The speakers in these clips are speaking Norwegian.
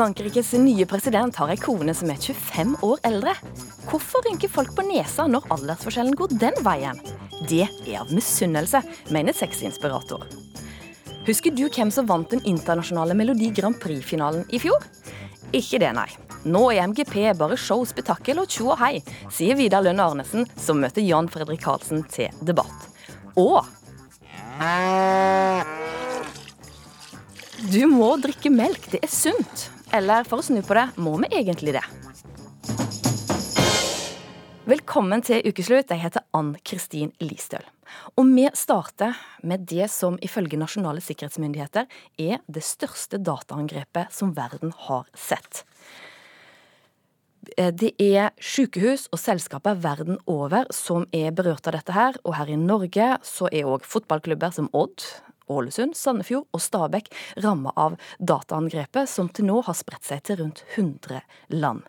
Frankrikes nye president har ei kone som er 25 år eldre. Hvorfor rynker folk på nesa når aldersforskjellen går den veien? Det er av misunnelse, mener sexinspirator. Husker du hvem som vant den internasjonale Melodi Grand Prix-finalen i fjor? Ikke det, nei. Nå er MGP bare show, spetakkel og tjo og hei, sier Vidar Lønn Arnesen, som møter Jan Fredrik Karlsen til debatt. Og Du må drikke melk, det er sunt. Eller for å snu på det, må vi egentlig det? Velkommen til ukeslutt. Jeg heter Ann Kristin Listøl. Og vi starter med det som ifølge nasjonale sikkerhetsmyndigheter er det største dataangrepet som verden har sett. Eh, det er sykehus og selskaper verden over som er berørt av dette her. Og her i Norge så er òg fotballklubber som Odd, Ålesund, Sandefjord og Stabekk ramma av dataangrepet, som til nå har spredt seg til rundt 100 land.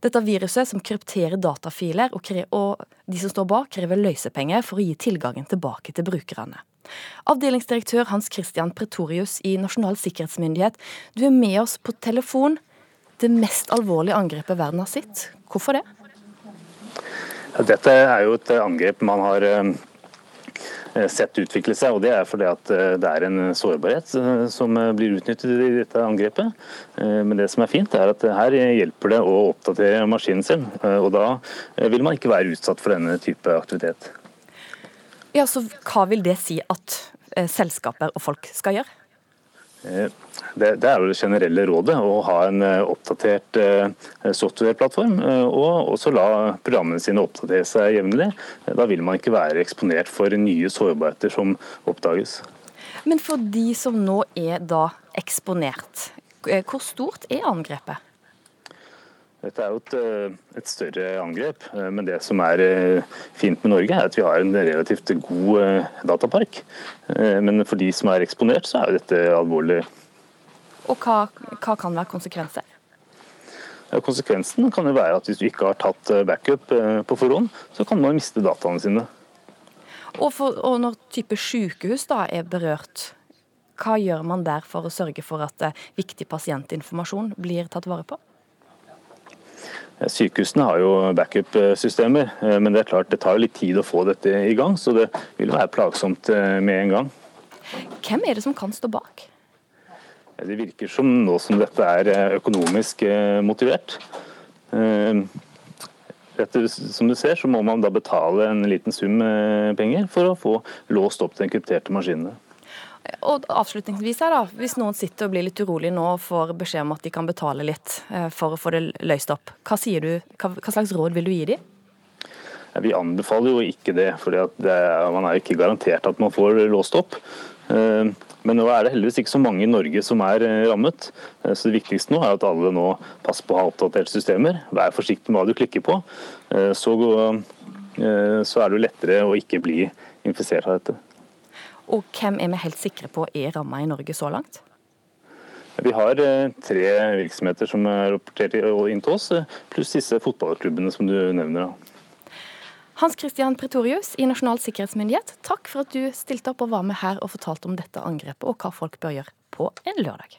Dette viruset som krypterer datafiler, og, og de som står bak, krever løsepenger for å gi tilgangen tilbake til brukerne. Avdelingsdirektør Hans Christian Pretorius i Nasjonal sikkerhetsmyndighet, du er med oss på telefon det mest alvorlige angrepet verden har sett. Hvorfor det? Dette er jo et angrep man har eh, sett utvikle seg. og Det er fordi at eh, det er en sårbarhet eh, som blir utnyttet i dette angrepet. Men det som er fint, er at her hjelper det å oppdatere maskinen sin. og Da vil man ikke være utsatt for denne type aktivitet. Ja, så Hva vil det si at selskaper og folk skal gjøre? Eh, det, er jo det generelle rådet, å ha en eh, oppdatert eh, softwareplattform. Og også la programmene sine oppdatere seg jevnlig. Da vil man ikke være eksponert for nye sårbarheter som oppdages. Men for de som nå er da eksponert, hvor stort er angrepet? Dette er jo et, eh, et, større angrep, eh, men det som er eh, fint med Norge, er at vi har en relativt god datapark. Men for de som er eksponert, så er jo dette alvorlig. Og hva, hva kan være konsekvenser? konsekvensen kan jo være at hvis du ikke har tatt backup på forhånd, så kan man miste dataene sine. Og, for, og når type sykehus da er berørt, hva gjør man der for å sørge for at viktig pasientinformasjon blir tatt vare på? Sykehusene har jo backup-systemer, eh, men det er klart det tar litt tid å få dette i gang. Så det vil være plagsomt eh, med en gang. Hvem er det som kan stå bak? Det virker som nå som dette er eh, økonomisk motivert. Etter, som du ser, så må man da betale en liten sum penger for å få låst opp den krypterte maskinene. Og avslutningsvis her da, Hvis noen sitter og blir litt urolig nå og får beskjed om at de kan betale litt eh, for å få det løst opp, hva, sier du, hva, slags råd vil du gi dem? Vi anbefaler jo ikke det, for man er ikke garantert at man får låst opp. Eh, men nå er det heldigvis ikke så mange i Norge som er eh, rammet. Så Det viktigste nå er at alle nå passer på å ha oppdaterte systemer. Vær forsiktig med hva du klikker på. Så, så er det lettere å ikke bli infisert av dette. Og hvem er vi helt sikre på er ramma i Norge så langt? Vi har eh, tre virksomheter som er rapportert inn til oss, eh, pluss disse fotballklubbene som du nevner. Hans Christian Pretorius i Nasjonal sikkerhetsmyndighet, takk for at du stilte opp og var med her og fortalte om dette angrepet og hva folk bør gjøre på en lørdag.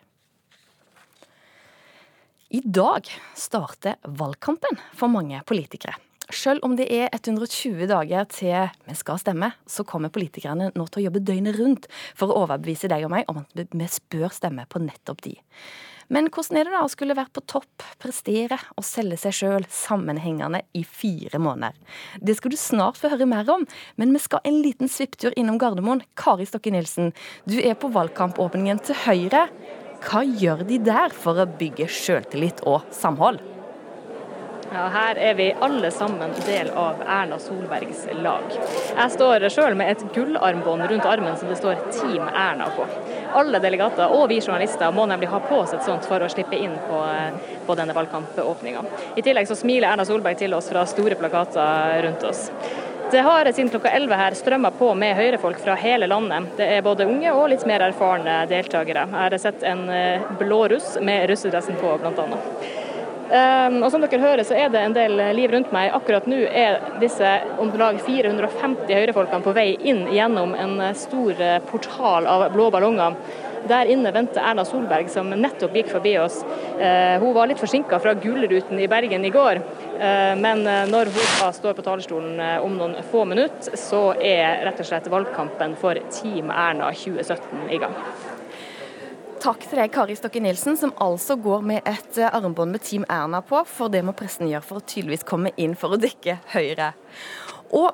I dag starter valgkampen for mange politikere. Selv om det er 120 dager til vi skal stemme, så kommer politikerne nå til å jobbe døgnet rundt for å overbevise deg og meg om at vi bør stemme på nettopp de. Men hvordan er det da å skulle være på topp, prestere og selge seg sjøl sammenhengende i fire måneder? Det skal du snart få høre mer om, men vi skal en liten svipptur innom Gardermoen. Kari Stokke Nilsen, du er på valgkampåpningen til Høyre. Hva gjør de der for å bygge sjøltillit og samhold? Ja, her er vi alle sammen del av Erna Solbergs lag. Jeg står sjøl med et gullarmbånd rundt armen som det står Team Erna på. Alle delegater og vi journalister må nemlig ha på oss et sånt for å slippe inn på, på denne valgkampåpninga. I tillegg så smiler Erna Solberg til oss fra store plakater rundt oss. Det har siden klokka 11 her strømma på med høyrefolk fra hele landet. Det er både unge og litt mer erfarne deltakere. Jeg har sett en eh, blå russ med russedressen på, blant Um, og som dere hører så er det en del liv rundt meg. Akkurat nå er disse om lag 450 høyrefolkene på vei inn gjennom en stor eh, portal av blå ballonger. Der inne venter Erna Solberg, som nettopp gikk forbi oss. Eh, hun var litt forsinka fra Gullruten i Bergen i går. Eh, men når hun står på talerstolen om noen få minutter, så er rett og slett valgkampen for Team Erna 2017 i gang. Takk til deg, Kari Stokke Nilsen, som altså går med et armbånd med Team Erna på, for det må pressen gjøre for å tydeligvis komme inn for å dekke Høyre. Og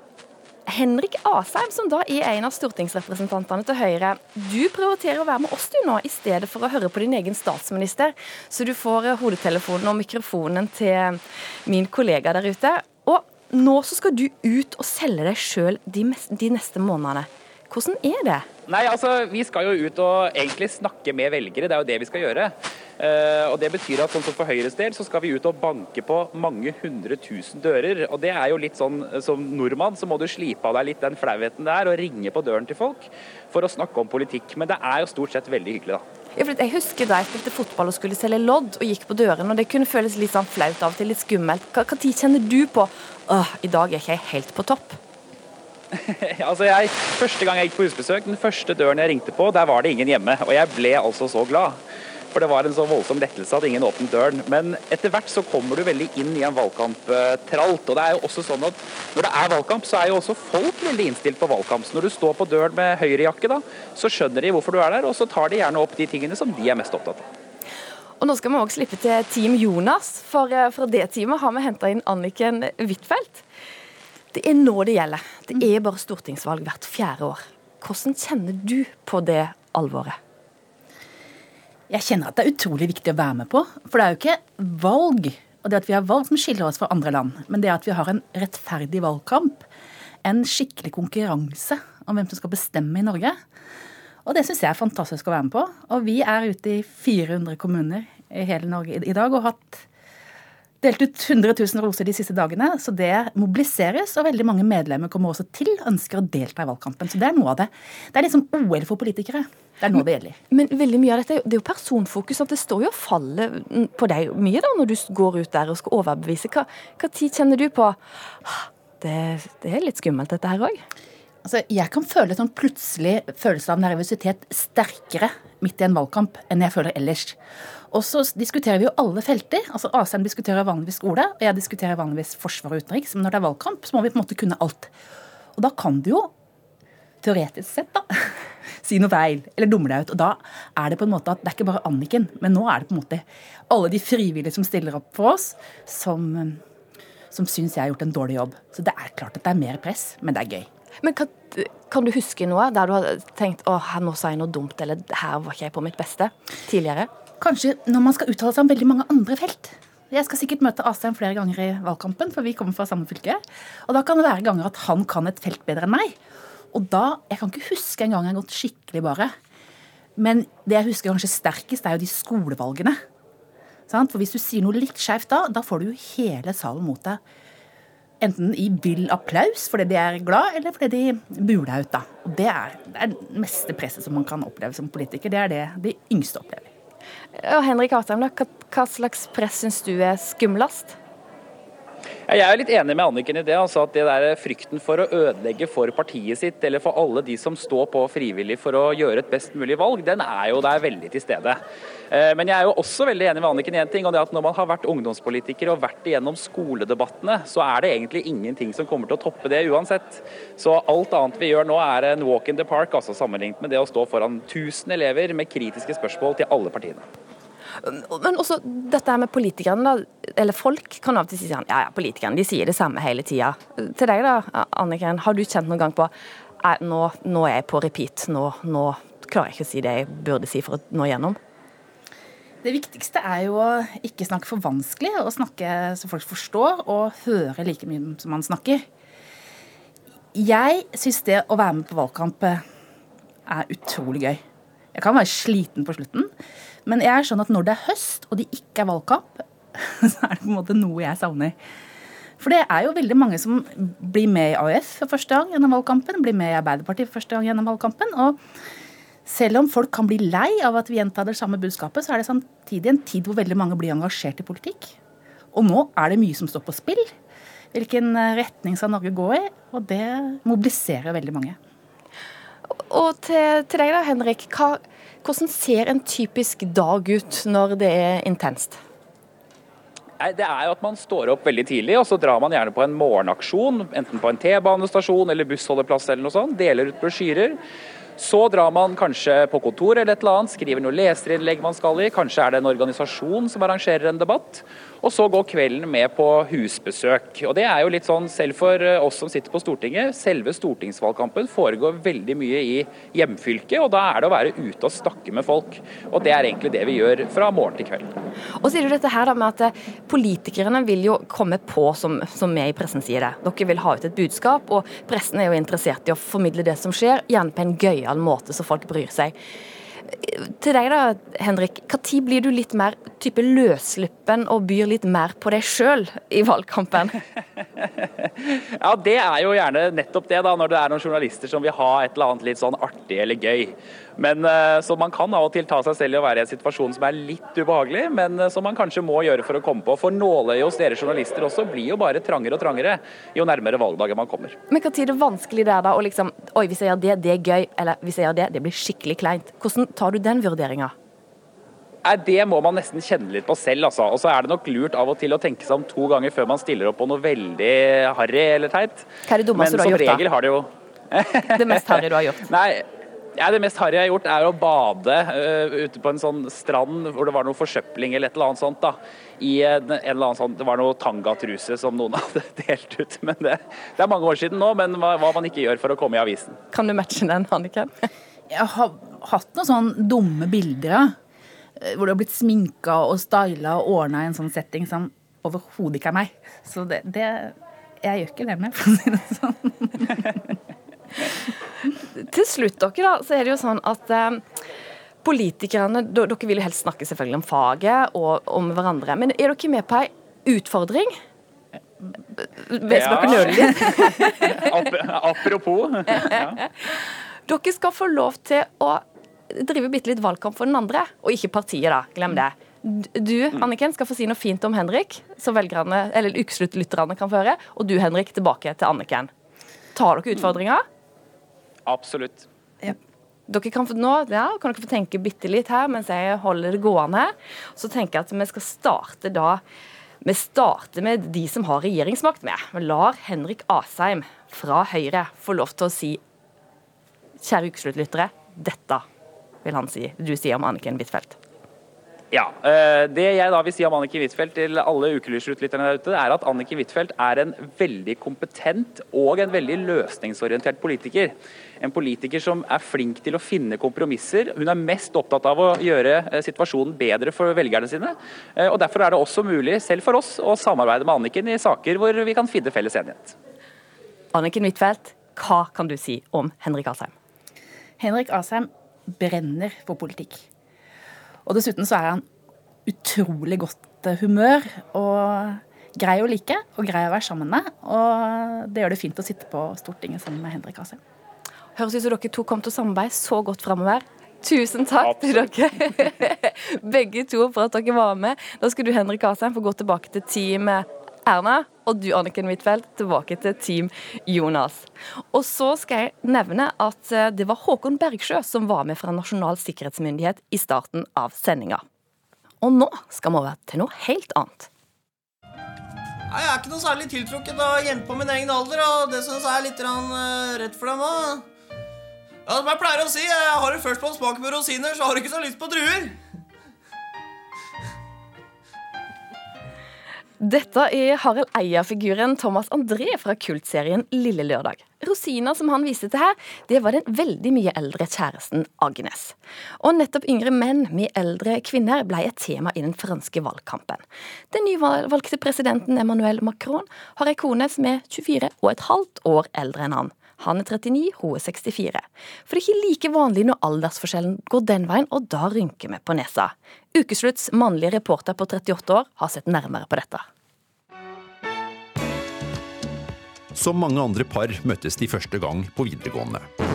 Henrik Asheim, som da er en av stortingsrepresentantene til Høyre. Du prioriterer å være med oss du nå, i stedet for å høre på din egen statsminister. Så du får hodetelefonen og mikrofonen til min kollega der ute. Og nå så skal du ut og selge deg sjøl de, de neste månedene. Hvordan er det? Nei, altså, Vi skal jo ut og egentlig snakke med velgere, det er jo det vi skal gjøre. Uh, og Det betyr at sånn som for Høyres del så skal vi ut og banke på mange hundre tusen dører. og det er jo litt sånn Som nordmann så må du slipe av deg litt den flauheten der og ringe på døren til folk for å snakke om politikk. Men det er jo stort sett veldig hyggelig, da. Ja, for jeg husker da jeg spilte fotball og skulle selge lodd og gikk på dørene, og det kunne føles litt sånn flaut av og til, litt skummelt. Hva tid kjenner du på åh, i dag er ikke jeg helt på topp? altså jeg, Første gang jeg gikk på husbesøk, den første døren jeg ringte på, der var det ingen hjemme. Og jeg ble altså så glad. For det var en så voldsom lettelse at ingen åpnet døren. Men etter hvert så kommer du veldig inn i en valgkamptralt. Og det er jo også sånn at når det er valgkamp, så er jo også folk veldig innstilt på valgkamp. Så når du står på døren med høyrejakke, da, så skjønner de hvorfor du er der, og så tar de gjerne opp de tingene som de er mest opptatt av. Og Nå skal vi også slippe til Team Jonas, for eh, fra det teamet har vi henta inn Anniken Huitfeldt. Det er nå det gjelder. Det er bare stortingsvalg hvert fjerde år. Hvordan kjenner du på det alvoret? Jeg kjenner at det er utrolig viktig å være med på. For det er jo ikke valg og det at vi har valg som skiller oss fra andre land, men det at vi har en rettferdig valgkamp, en skikkelig konkurranse om hvem som skal bestemme i Norge. Og det syns jeg er fantastisk å være med på. Og vi er ute i 400 kommuner i hele Norge i dag og har hatt delt ut 100 000 roser de siste dagene, så det mobiliseres. Og veldig mange medlemmer kommer også til, ønsker å delta i valgkampen. Så det er noe av det. Det er liksom OL for politikere. Det er nå det gjelder. Men veldig mye av dette det er jo personfokus. at Det står jo og faller på deg mye da, når du går ut der og skal overbevise. Hva, hva tid kjenner du på det, det er litt skummelt, dette her òg? Altså, jeg kan føle sånn plutselig følelse av nervøsitet sterkere midt i en valgkamp enn jeg føler ellers. Og så diskuterer vi jo alle felter. altså Asheim diskuterer vanligvis skole, og jeg diskuterer vanligvis forsvar og utenriks. Men når det er valgkamp, så må vi på en måte kunne alt. Og da kan du jo, teoretisk sett, da, si noe feil eller dummer deg ut. Og da er det på en måte at det er ikke bare Anniken, men nå er det på en måte alle de frivillige som stiller opp for oss, som, som syns jeg har gjort en dårlig jobb. Så det er klart at det er mer press, men det er gøy. Men kan, kan du huske noe der du har tenkt å, nå sa jeg noe dumt, eller her var ikke jeg på mitt beste tidligere? Kanskje når man skal uttale seg om veldig mange andre felt. Jeg skal sikkert møte Asheim flere ganger i valgkampen, for vi kommer fra samme fylke. Og da kan det være ganger at han kan et felt bedre enn meg. Og da Jeg kan ikke huske en gang jeg har gått skikkelig bare. Men det jeg husker kanskje sterkest, er jo de skolevalgene. For hvis du sier noe litt skeivt da, da får du jo hele salen mot deg. Enten i vill applaus fordi de er glad, eller fordi de deg ut. da. Og det er det er meste presset som man kan oppleve som politiker. Det er det de yngste opplever. Og Henrik Asheim, hva, hva slags press syns du er skumlest? Jeg er litt enig med Anniken i det. altså at det der Frykten for å ødelegge for partiet sitt, eller for alle de som står på frivillig for å gjøre et best mulig valg, den er jo der veldig til stede. Eh, men jeg er jo også veldig enig med Anniken i en ting, og det at når man har vært ungdomspolitiker og vært igjennom skoledebattene, så er det egentlig ingenting som kommer til å toppe det uansett. Så alt annet vi gjør nå er en walk in the park, altså sammenlignet med det å stå foran 1000 elever med kritiske spørsmål til alle partiene. Men også dette med politikerne, da, eller folk, kan av og til si sånn ja ja, politikerne de sier det samme hele tida. Til deg da, Anniken, har du kjent noen gang på nå, nå er jeg på repeat, nå, nå klarer jeg ikke å si det jeg burde si for å nå gjennom? Det viktigste er jo å ikke snakke for vanskelig, og snakke så folk forstår, og høre like mye som man snakker. Jeg syns det å være med på valgkamp er utrolig gøy. Jeg kan være sliten på slutten, men jeg er sånn at når det er høst og det ikke er valgkamp, så er det på en måte noe jeg savner. For det er jo veldig mange som blir med i AUF for første gang gjennom valgkampen, blir med i Arbeiderpartiet for første gang gjennom valgkampen. og selv om folk kan bli lei av at vi gjentar det samme budskapet, så er det samtidig en tid hvor veldig mange blir engasjert i politikk. Og nå er det mye som står på spill. Hvilken retning skal Norge gå i? Og det mobiliserer veldig mange. Og til, til deg da, Henrik. Hva, Hvordan ser en typisk dag ut når det er intenst? Det er jo at Man står opp veldig tidlig, og så drar man gjerne på en morgenaksjon. Enten på en T-banestasjon eller bussholdeplass eller noe sånt. Deler ut brosjyrer. Så drar man kanskje på kontor eller et eller annet, skriver noe leserinnlegg man skal i. Kanskje er det en organisasjon som arrangerer en debatt. Og så går kvelden med på husbesøk. Og det er jo litt sånn, Selv for eh, oss som sitter på Stortinget, selve stortingsvalgkampen foregår veldig mye i hjemfylket. Og da er det å være ute og snakke med folk. Og det er egentlig det vi gjør fra morgen til kveld. Og så er det dette her da med at eh, Politikerne vil jo komme på, som vi i pressen sier det. Dere vil ha ut et budskap, og pressen er jo interessert i å formidle det som skjer, gjerne på en gøyal måte så folk bryr seg. Til deg da, Henrik. Når blir du litt mer type løsluppen og byr litt mer på deg sjøl i valgkampen? ja, det er jo gjerne nettopp det, da, når det er noen journalister som vil ha et eller annet litt sånn artig eller gøy. Men eh, Så man kan av og til ta seg selv i å være i en situasjon som er litt ubehagelig, men eh, som man kanskje må gjøre for å komme på. For nåløyet hos dere journalister også blir jo bare trangere og trangere jo nærmere valgdagen man kommer. Men Når er det vanskelig der da å liksom Oi, hvis jeg gjør det, det er gøy. Eller hvis jeg gjør det, det blir skikkelig kleint. Hvordan tar du den vurderinga? Det må man nesten kjenne litt på selv. altså. Og så er det nok lurt av og til å tenke seg om to ganger før man stiller opp på noe veldig harry eller teit. Hva er det dummeste du har gjort, da? Men som regel har det jo Det mest harry du har gjort? Nei, ja, Det mest harry jeg har gjort, er å bade uh, ute på en sånn strand hvor det var noe forsøpling eller et eller annet sånt. da. I en, en eller annen sånn, Det var noe tangatruse som noen hadde delt ut. men Det, det er mange år siden nå, men hva, hva, man ikke gjør for å komme i avisen. Kan du matche den, Anniken? Jeg har hatt noen sånn dumme bilder, ja. Eh, hvor du har blitt sminka og styla og ordna i en sånn setting som overhodet ikke er meg. Så det, det Jeg gjør ikke det mer, for å si det sånn. Til slutt, dere, da, så er det jo sånn at eh, politikerne Dere vil jo helst snakke selvfølgelig om faget og om hverandre. Men er dere med på ei utfordring? Vet ja. dere nøler litt? Apropos. Ja. Dere skal få lov til å drive bitte litt valgkamp for den andre, og ikke partiet, da. Glem det. Du Anniken, skal få si noe fint om Henrik, så velgerne, eller ukesluttlytterne kan få høre. Og du Henrik, tilbake til Anniken. Tar dere utfordringa? Absolutt. Ja. Dere kan, nå ja, kan dere få tenke bitte litt her mens jeg holder det gående. Så tenker jeg at vi skal starte da Vi starter med de som har regjeringsmakt med. Vi lar Henrik Asheim fra Høyre få lov til å si Kjære ukesluttlyttere, dette vil han si, du sier om Anniken Huitfeldt. Ja. Eh, det jeg da vil si om Anniken Huitfeldt til alle ukelyslytterne der ute, er at Anniken Huitfeldt er en veldig kompetent og en veldig løsningsorientert politiker. En politiker som er flink til å finne kompromisser. Hun er mest opptatt av å gjøre eh, situasjonen bedre for velgerne sine. Eh, og Derfor er det også mulig, selv for oss, å samarbeide med Anniken i saker hvor vi kan finne felles enighet. Anniken Huitfeldt, hva kan du si om Henrik Asheim? Henrik Asheim brenner for politikk. Og dessuten så er han utrolig godt humør og grei å like og grei å være sammen med. Og det gjør det fint å sitte på Stortinget sammen med Henrik Asheim. Høres ut som dere to kom til å samarbeide så godt framover. Tusen takk Absolutt. til dere begge to for at dere var med. Da skal du Henrik Asheim få gå tilbake til teamet Erna, og du Anniken Huitfeldt tilbake til Team Jonas. Og så skal jeg nevne at eh, det var Håkon Bergsjø som var med fra Nasjonal sikkerhetsmyndighet i starten av sendinga. Og nå skal vi over til noe helt annet. Jeg er ikke noe særlig tiltrukket av jenter på min egen alder, og det syns jeg er litt uh, rett for dem òg. Ja, som jeg pleier å si, jeg har du først på en smak med rosiner, så har du ikke så lyst på druer. Dette er Harald Eia-figuren Thomas André fra kultserien Lille Lørdag. Rosina som han viste til her, det var den veldig mye eldre kjæresten Agnes. Og nettopp yngre menn med eldre kvinner ble et tema i den franske valgkampen. Den nyvalgte presidenten Emmanuel Macron har ei kone som er 24 og et halvt år eldre enn han. Han er 39, hun er 64. For det er ikke like vanlig når aldersforskjellen går den veien, og da rynker vi på nesa. Ukeslutts mannlige reporter på 38 år har sett nærmere på dette. Som mange andre par møttes de første gang på videregående.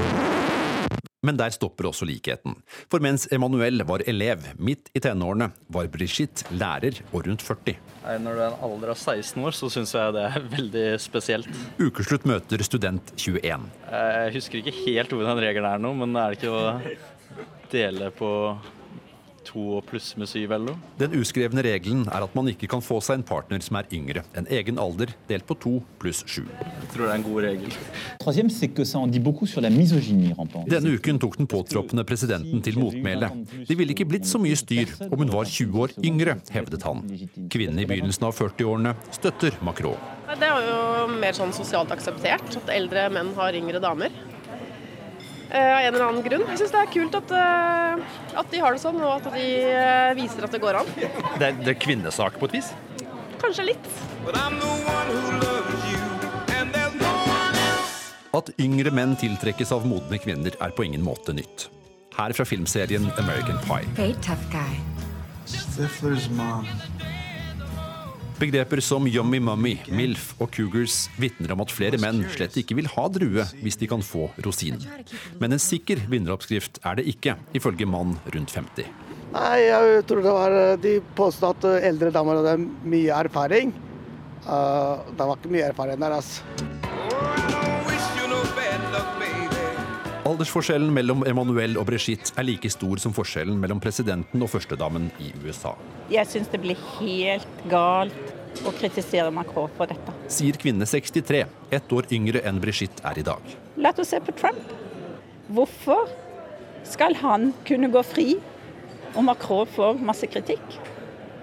Men der stopper også likheten. For mens Emanuel var elev midt i tenårene, var Brigitte lærer og rundt 40. Nei, når du er en alder av 16 år, så syns jeg det er veldig spesielt. Ukeslutt møter student 21. Jeg husker ikke helt hvordan regelen er nå, men er det ikke å dele på to og pluss med syv eller noe. Den uskrevne regelen er at man ikke kan få seg en partner som er yngre enn egen alder delt på to pluss sju. Jeg tror det er en god regel. Troisième, c'est que ça en dit beaucoup sur la misogynie rampante. Denne uken tok den påtroppende presidenten til motmæle. Det ville ikke blitt så mye styr om hun var 20 år yngre, hevdet han. Kvinnen i begynnelsen av 40-årene støtter Macron. Det er jo mer sånn sosialt akseptert at eldre menn har yngre damer. Eh, Av en eller annen grunn. Jeg syns det er kult at, eh, at de har det sånn, og at de eh, viser at det går an. Det er, det er kvinnesak på et vis? Kanskje litt. At yngre menn tiltrekkes av modne kvinner er på ingen måte nytt. Her fra filmserien American Pie. Very Begreper som yummy mummy, MILF og cougars vitner om at flere menn slett ikke vil ha drue hvis de kan få rosin. Men en sikker vinneroppskrift er det ikke, ifølge mann rundt 50. Nei, jeg tror det var eh, De påstod at eh, eldre damer hadde mye erfaring. Uh, det var ikke mye erfaring der, altså. Aldersforskjellen mellom Emmanuel og Brigitte er like stor som forskjellen mellom presidenten og førstedamen i USA, Jeg syns det blir helt galt å kritisere Macron for dette. sier kvinne 63, ett år yngre enn Brigitte er i dag. La oss se på Trump. Hvorfor skal han kunne gå fri, og Macron får masse kritikk?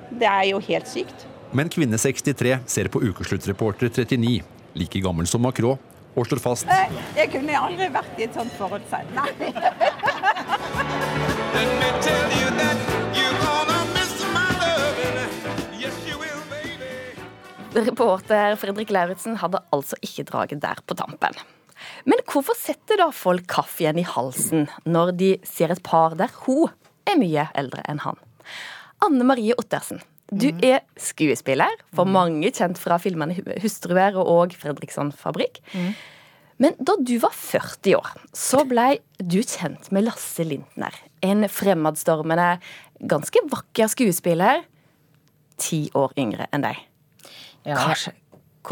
Det er jo helt sykt. Men kvinne 63 ser på ukesluttreporter 39, like gammel som Macron, og slår fast Eh, Jeg kunne aldri vært i et sånt forhold selv. Nei. Reporter Fredrik Lauritzen hadde altså ikke draget der på tampen. Men hvorfor setter da folk kaffen i halsen når de ser et par der hun er mye eldre enn han? Anne Marie Ottersen, du er skuespiller, for mange kjent fra filmene 'Hustruer' og 'Fredriksson fabrikk'. Men da du var 40 år, så blei du kjent med Lasse Lintner. En fremadstormende, ganske vakker skuespiller. Ti år yngre enn deg. Ja, Kanskje.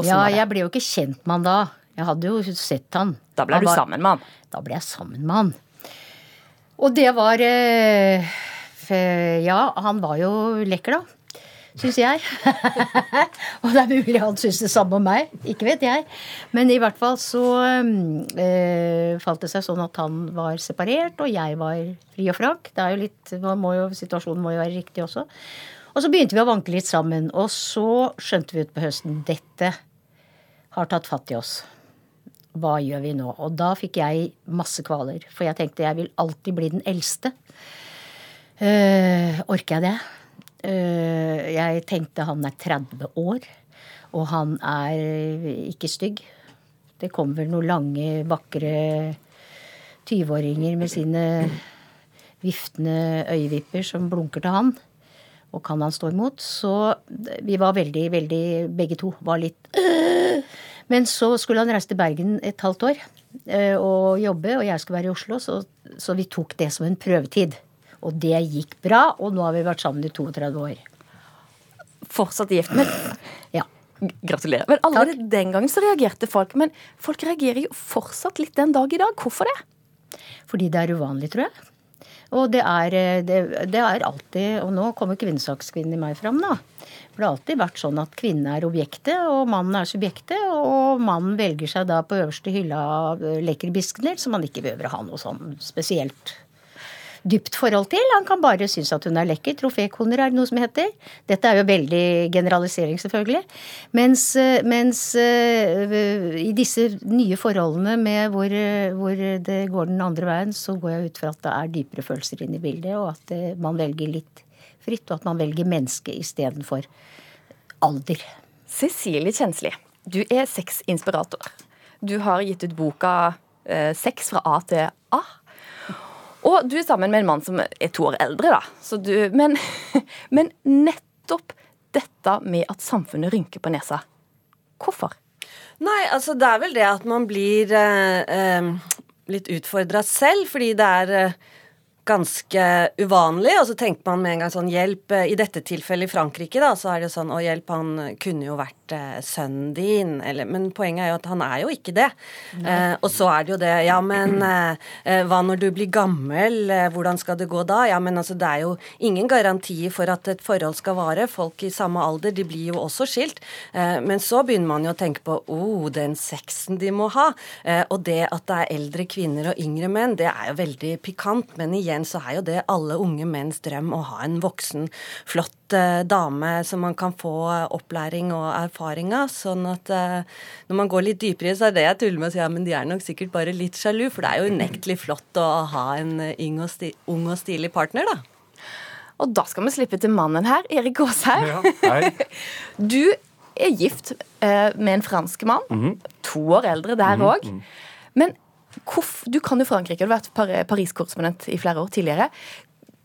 Ja jeg ble jo ikke kjent med han da. Jeg hadde jo sett han. Da ble Han du var- sammen med han? Da ble jeg sammen med han. Og det var eh, Ja, han var jo lekker, da. Syns jeg. og det er mulig han syns det samme om meg. Ikke vet jeg. Men i hvert fall så øh, falt det seg sånn at han var separert, og jeg var fri og frank. Det er jo litt, må jo, Situasjonen må jo være riktig også. Og så begynte vi å vanke litt sammen. Og så skjønte vi utpå høsten dette har tatt fatt i oss. Hva gjør vi nå? Og da fikk jeg masse kvaler. For jeg tenkte jeg vil alltid bli den eldste. Uh, orker jeg det? Eh, jeg tenkte han er 30 år, og han er ikke stygg. Det kommer vel noen lange, vakre 20-åringer med sine viftende øyevipper som blunker til han. Og kan han stå imot? Så vi var veldig, veldig Begge to var litt. Men så skulle han reise til Bergen et halvt år øh, og jobbe, og jeg skulle være i Oslo, så, så vi tok det som en prøvetid. Og det gikk bra, og nå har vi vært sammen i 32 år. Fortsatt gift, men Ja. Gratulerer. Men allerede den gangen så reagerte folk. Men folk reagerer jo fortsatt litt den dag i dag. Hvorfor det? Fordi det er uvanlig, tror jeg. Og det er, eh, det, det er alltid Og nå kommer kvinnesakskvinnen i meg fram, da. For det har alltid vært sånn at kvinnen er objektet, og mannen er subjektet. Og mannen velger seg da på øverste hylla av eh, lekre biskner, som han ikke behøver å ha noe sånn spesielt dypt forhold til. Han kan bare synes at hun er lekker. Trofékoner er det noe som heter. Dette er jo veldig generalisering, selvfølgelig. Mens, eh, mens eh, i disse nye forholdene med hvor, eh, hvor det går den andre veien, så går jeg ut fra at det er dypere følelser inne i bildet, og at man velger litt fritt, og at man velger menneske istedenfor alder. Cecilie Kjensli, du er sexinspirator. Du har gitt ut boka Sex fra A til A. Og du er sammen med en mann som er to år eldre, da. Du, men, men nettopp dette med at samfunnet rynker på nesa. Hvorfor? Nei, altså det er vel det at man blir eh, eh, litt utfordra selv, fordi det er eh, ganske uvanlig. Og så tenker man med en gang sånn hjelp. eh, I dette tilfellet i Frankrike, da, så er det sånn å hjelp, han kunne jo vært eh, sønnen din, eller Men poenget er jo at han er jo ikke det. Eh, og så er det jo det Ja, men eh, eh, hva når du blir gammel? Hvordan skal det gå da? Ja, men altså, det er jo ingen garantier for at et forhold skal vare. Folk i samme alder, de blir jo også skilt. Men så begynner man jo å tenke på oh, den sexen de må ha. Og det at det er eldre kvinner og yngre menn, det er jo veldig pikant. Men igjen så er jo det alle unge menns drøm å ha en voksen, flott eh, dame som man kan få opplæring og erfaring av. Sånn at eh, når man går litt dypere, så er det jeg tuller med å si ja, men de er nok sikkert bare litt sjalu. For det er jo unektelig flott å ha en eh, ung og, sti ung og stilig partner, da. Og da skal vi slippe til mannen her, Erik Gåshaug. Ja. Du er gift eh, med en fransk mann. -hmm. To år eldre der òg. Mm -hmm. Men du kan jo Frankrike, du har vært Paris-korrespondent i flere år tidligere.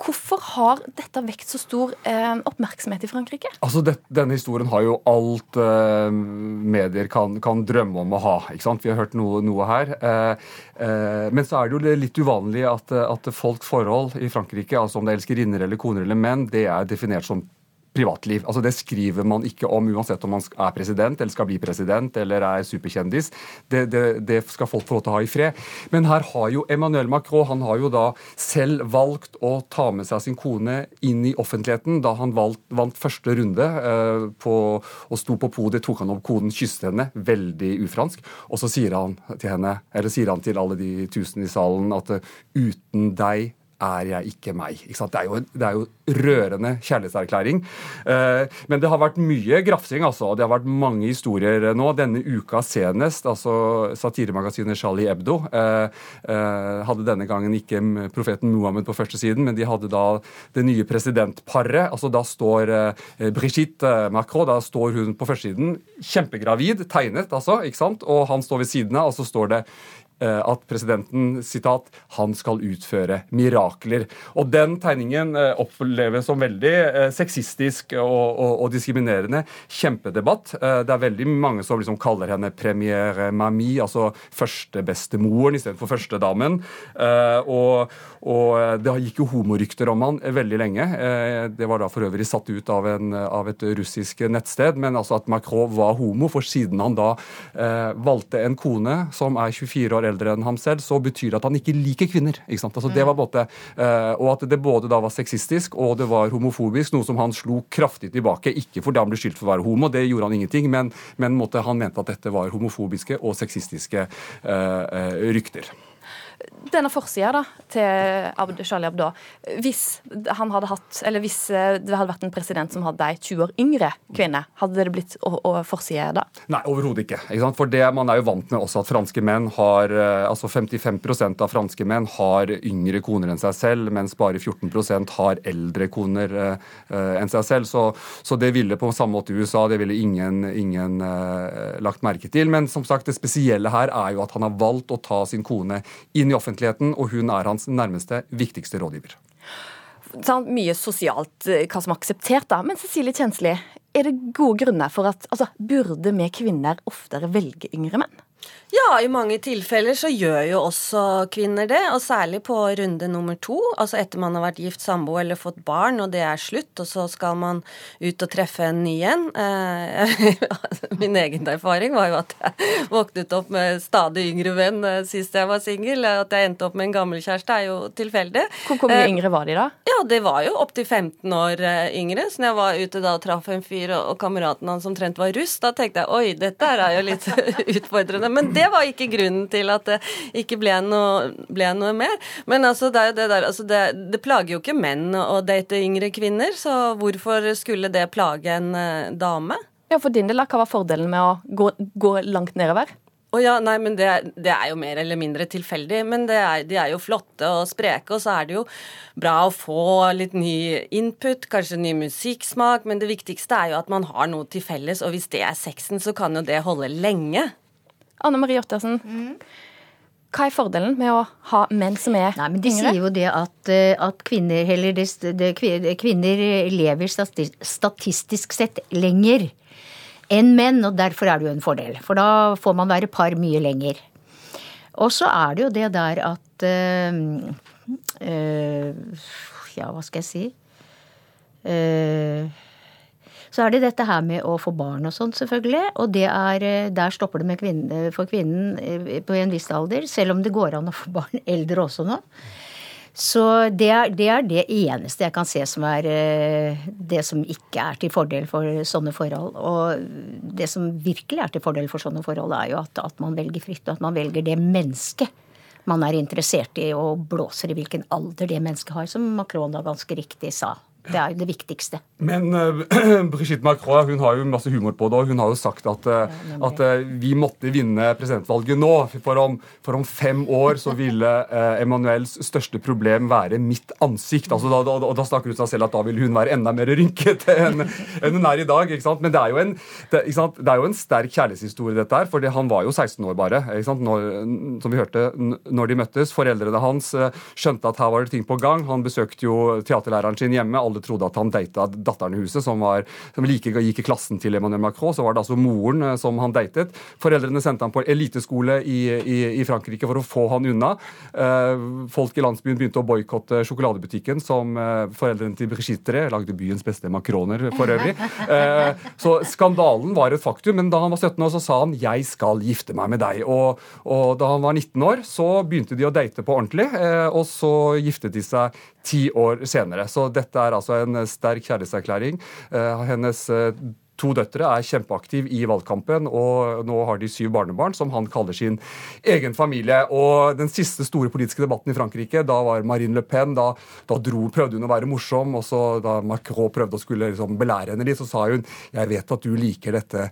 Hvorfor har dette vekt så stor eh, oppmerksomhet i Frankrike? Altså, det, Denne historien har jo alt eh, medier kan, kan drømme om å ha. ikke sant? Vi har hørt noe, noe her. Eh, eh, men så er det jo litt uvanlig at, at folks forhold i Frankrike, altså om det er elskerinner eller koner eller menn, det er definert som privatliv. Altså Det skriver man ikke om uansett om man er president eller skal bli president eller er superkjendis. Det, det, det skal folk få lov til å ha i fred. Men her har jo Emmanuel Macron han har jo da selv valgt å ta med seg sin kone inn i offentligheten da han valgt, vant første runde eh, på, og sto på podiet, tok han opp koden, kysset henne, veldig ufransk. Og så sier han til henne, eller sier han til alle de tusen i salen at eh, uten deg er jeg ikke meg. Ikke? Det, er jo, det er jo rørende kjærlighetserklæring. Eh, men det har vært mye grafsing, altså. Det har vært mange historier nå. Denne uka senest, altså satiremagasinet Charlie Hebdo eh, eh, hadde denne gangen ikke profeten Muhammed på første siden, men de hadde da det nye presidentparet. altså Da står Brigitte Macron da står hun på førstesiden, kjempegravid, tegnet, altså. ikke sant? Og han står ved siden av, og så står det at presidenten sitat, han skal utføre mirakler. Og Den tegningen eh, oppleves som veldig eh, sexistisk og, og, og diskriminerende. Kjempedebatt. Eh, Det er veldig mange som liksom kaller henne premier mamie, altså førstebestemoren istedenfor førstedamen. Eh, Og, og det gikk jo homorykter om han veldig lenge. Eh, Det var da for øvrig satt ut av, en, av et russisk nettsted, men altså at Macron var homo, for siden han da eh, valgte en kone som er 24 år eldre enn ham selv, så betyr det at han ikke liker kvinner. ikke sant? Altså det var både, en eh, Og at det både da var sexistisk og det var homofobisk, noe som han slo kraftig tilbake. Ikke fordi han ble skyldt for å være homo, det gjorde han ingenting, men, men måtte, han mente at dette var homofobiske og sexistiske eh, rykter. Denne forsida til Charlie Abdo, hvis han hadde hatt, eller hvis eh, det hadde vært en president som hadde ei 20 år yngre kvinne, hadde det blitt å- forside da? Nei, overhodet ikke. ikke? For det Man er jo vant med også at franske menn har eh, altså 55% av franske menn har yngre koner enn seg selv, mens bare 14% har eldre koner eh, enn seg selv. Så, så det ville på samme måte i USA, det ville ingen, ingen lagt merke til. Men som sagt, det spesielle her er jo at han har valgt å ta sin kone inn i offentligheten, og hun er hans nærmeste, viktigste rådgiver. Sånn, mye sosialt eh, hva som er akseptert, da. Men Cecilie Kjensli, er det gode grunner for at altså, burde vi kvinner oftere velge yngre menn? Ja, i mange tilfeller så gjør jo også kvinner det, og særlig på runde nummer to. Altså etter man har vært gift, sambo eller fått barn, og det er slutt, og så skal man ut og treffe en ny en. Eh, Min egen erfaring var jo at jeg våknet opp med stadig yngre venn eh, sist jeg var singel. At jeg endte opp med en gammel kjæreste er jo tilfeldig. Hvor, mye Eh, yngre var de da? Ja, det var jo opptil 15 år yngre. Så når jeg var ute da og traff en fyr, og kameraten hans omtrent var russ, da tenkte jeg oi, dette er jo litt utfordrende. Men det var ikke grunnen til at det ikke ble noe, ble noe mer. Men altså, det det der altså det, det plager jo ikke menn å date yngre kvinner, så hvorfor skulle det plage en eh, dame? Ja, For din del, hva var fordelen med å gå, gå langt nedover? Å ja, nei, men det, det er jo mer eller mindre tilfeldig. Men det er, de er jo flotte og spreke, og så er det jo bra å få litt ny input, kanskje ny musikksmak. Men det viktigste er jo at man har noe til felles, og hvis det er sexen, så kan jo det holde lenge. Anne Marie Ottersen, hva er fordelen med å ha menn som er Nei, men De yngre? sier jo det at, eh, at kvinner, eller det, det, kvinner lever statistisk sett lenger enn menn, og derfor er det jo en fordel. For da får man være par mye lenger. Og så er det jo det der at øh, øh, Ja, hva skal jeg si? Eh, Så er det dette her med å få barn og sånt, selvfølgelig. Og er, eh, der stopper det kvinne, for kvinnen eh, på en viss alder. Selv om det går an å få barn eldre også nå. Så det er, det er, det eneste jeg kan se som er eh, det som ikke er til fordel for sånne forhold. Og det som virkelig er til fordel for sånne forhold, er jo at, at man velger fritt, og at man velger det mennesket man er interessert i, og blåser i hvilken alder det mennesket har, som Macron da ganske riktig sa. Det er det viktigste. Men uh, Brigitte Macron hun har jo masse humor på det, og hun har jo sagt at, uh, at uh, vi måtte vinne presidentvalget nå. For om, for om fem år så ville Emmanuels største problem være mitt ansikt. Altså, da, da, da snakker hun seg selv at da vil hun være enda mer rynkete enn, enn hun er i dag. ikke sant? Men det er jo en, det, det er jo en sterk kjærlighetshistorie, dette her. For han var jo 16 år bare, ikke sant? Når, som vi hørte, når de møttes. Foreldrene hans skjønte at her var det ting på gang. Han besøkte jo teaterlæreren sin hjemme alle trodde at han data datteren i huset, som, var, som like gikk i klassen til Emmanuel Macron. Så var det altså moren eh, som han datet. Foreldrene sendte han på eliteskole i, i, i, Frankrike for å få han unna. Eh, folk i landsbyen begynte å boikotte sjokoladebutikken som eh, foreldrene til Brigitte lagde byens beste makroner for øvrig. så skandalen var et faktum, men da han var 17 år, så sa han 'jeg skal gifte meg med deg'. Og, og da han var 19 år, så begynte de å date på ordentlig, og så giftet de seg ti år senere. Så dette er altså en sterk kjærlighetserklæring. Eh, hennes eh, to døtre er kjempeaktive i valgkampen, og nå har de syv barnebarn, som han kaller sin egen familie. Og den siste store politiske debatten i Frankrike, da var Marine Le Pen Da, da dro, prøvde hun å være morsom, og så da Macron prøvde å skulle liksom belære henne litt, så sa hun jeg vet at du liker dette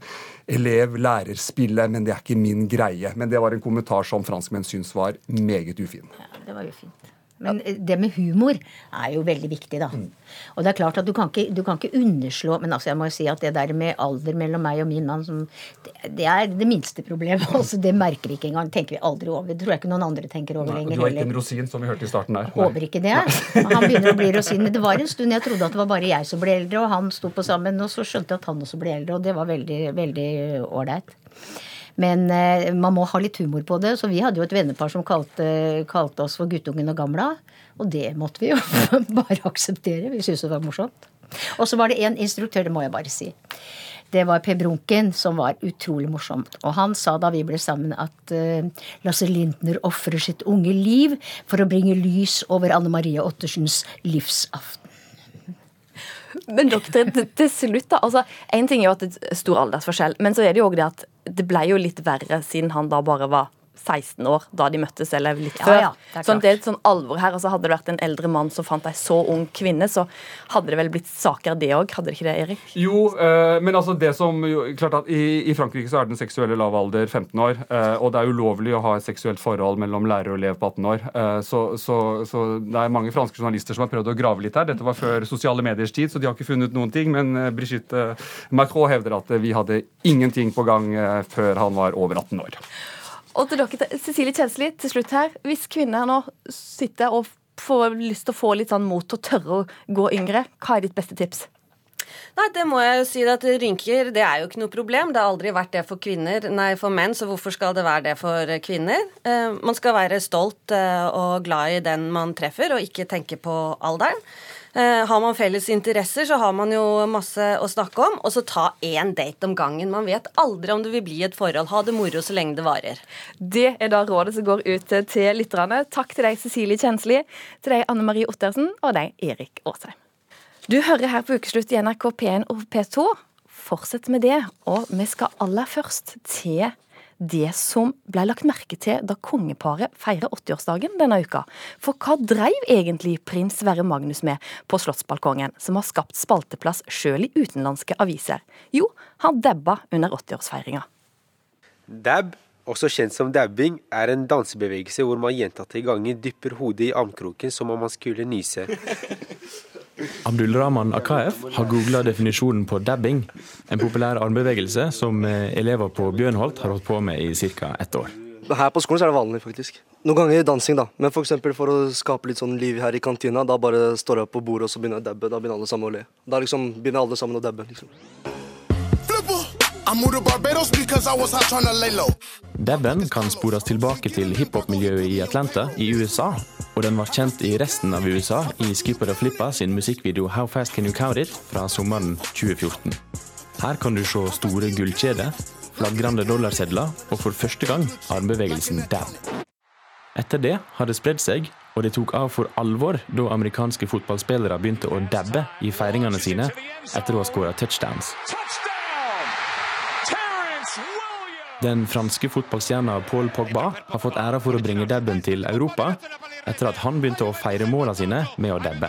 elev-lærer-spillet, men det er ikke min greie. Men det var en kommentar som franskmenn syns var meget ufin. Ja, det var jo fint. Men det med humor er jo veldig viktig, da. Mm. Og det er klart at du kan, ikke, du kan ikke underslå Men altså jeg må jo si at det der med alder mellom meg og min mann, som, det, det, er det minste problemet. altså Det merker vi ikke engang. tenker vi aldri over. Det tror jeg ikke noen andre tenker over lenger. Du har ikke en rosin, som vi hørte i starten der. Håper ikke det. Han begynner å bli rosin. Men det var en stund jeg trodde at det var bare jeg som ble eldre, og han sto på sammen. Og så skjønte jeg at han også ble eldre, og det var veldig, veldig ålreit. Men eh, man må ha litt humor på det. Så vi hadde jo et vennepar som kalte, kalte oss for guttungen og gamla. Og det måtte vi jo bare akseptere. Vi syntes det var morsomt. Og så var det en instruktør, det må jeg bare si. Det var Per Brunken, som var utrolig morsomt. Og han sa da vi ble sammen, at uh, Lasse Lindner ofrer sitt unge liv for å bringe lys over Anne Marie Ottersens livsaften. Men doktor, til slutt, da. altså, Én ting er jo at det er stor aldersforskjell, men så er det jo òg det at det ble jo litt verre siden han da bare var 16 år da de møttes, eller litt før. Ja, ja, det, sånn, det er et sånn alvor her. altså Hadde det vært en eldre mann som fant ei så ung kvinne, så hadde det vel blitt saker, det òg? Hadde det ikke det, Erik? Jo, eh, men altså det som jo, klart at i, i, Frankrike så er den seksuelle lav alder 15 år. Eh, og det er ulovlig å ha et seksuelt forhold mellom lærer og elev på 18 år. Eh, så, så, så, det er mange franske journalister som har prøvd å grave litt her. Dette var før sosiale mediers tid, så de har ikke funnet noen ting. Men Brigitte Macron hevder at vi hadde ingenting på gang før han var over 18 år. Og til dere, Cecilie Kjensli, til slutt her. Hvis kvinner nå sitter og får lyst til å få litt sånn mot å tørre å gå yngre, hva er ditt beste tips? Nei, det må jeg jo si at Rynker det er jo ikke noe problem. Det har aldri vært det for kvinner, nei for menn, så hvorfor skal det være det for kvinner? Eh, man skal være stolt eh, og glad i den man treffer, og ikke tenke på alderen. Eh, har man felles interesser, så har man jo masse å snakke om. Og så ta én date om gangen. Man vet aldri om det vil bli et forhold. Ha det moro så lenge det varer. Det er da rådet som går ut til lytterne. Takk til deg, Cecilie Kjensli, til deg, Anne Marie Ottersen, og deg, Erik Aasheim. Du hører her på Ukeslutt i NRK P1 og P2. Fortsett med det, og vi skal aller først til det som ble lagt merke til da kongeparet feirer 80-årsdagen denne uka. For hva dreiv egentlig prins Sverre Magnus med på slottsbalkongen, som har skapt spalteplass sjøl i utenlandske aviser? Jo, han dabba under 80-årsfeiringa. Dab, også kjent som dabbing, er en dansebevegelse hvor man gjentatte ganger dypper hodet i armkroken som om man skulle nyse. Abdulrahman Akaef har googla definisjonen på dabbing, en populær armbevegelse som eh, elever på Bjørnholt har holdt på med i ca. ett år. Her på skolen er det vanlig, faktisk. Noen ganger dansing, da. Men for, for å skape litt sånn liv her i kantina, da bare står jeg på bordet og så begynner jeg å dabbe. Da begynner alle sammen å le. Da liksom begynner alle sammen å dabbe. liksom. Dabben kan spores tilbake til hiphop-miljøet i Atlanta i USA. Og den var kjent i resten av USA i Skipper og Flippa sin musikkvideo How Fast Can You Count It fra sommeren 2014. Her kan du se store gullkjeder, flagrende dollarsedler og for første gang armbevegelsen dab. Etter det har det spredd seg, og det tok av for alvor da amerikanske fotballspillere begynte å dabbe i feiringene sine etter å ha skåra touchdowns. Den franske fotballstjerna Paul Pogba har fått æra for å bringe dabben til Europa, etter at han begynte å feire måla sine med å dabbe.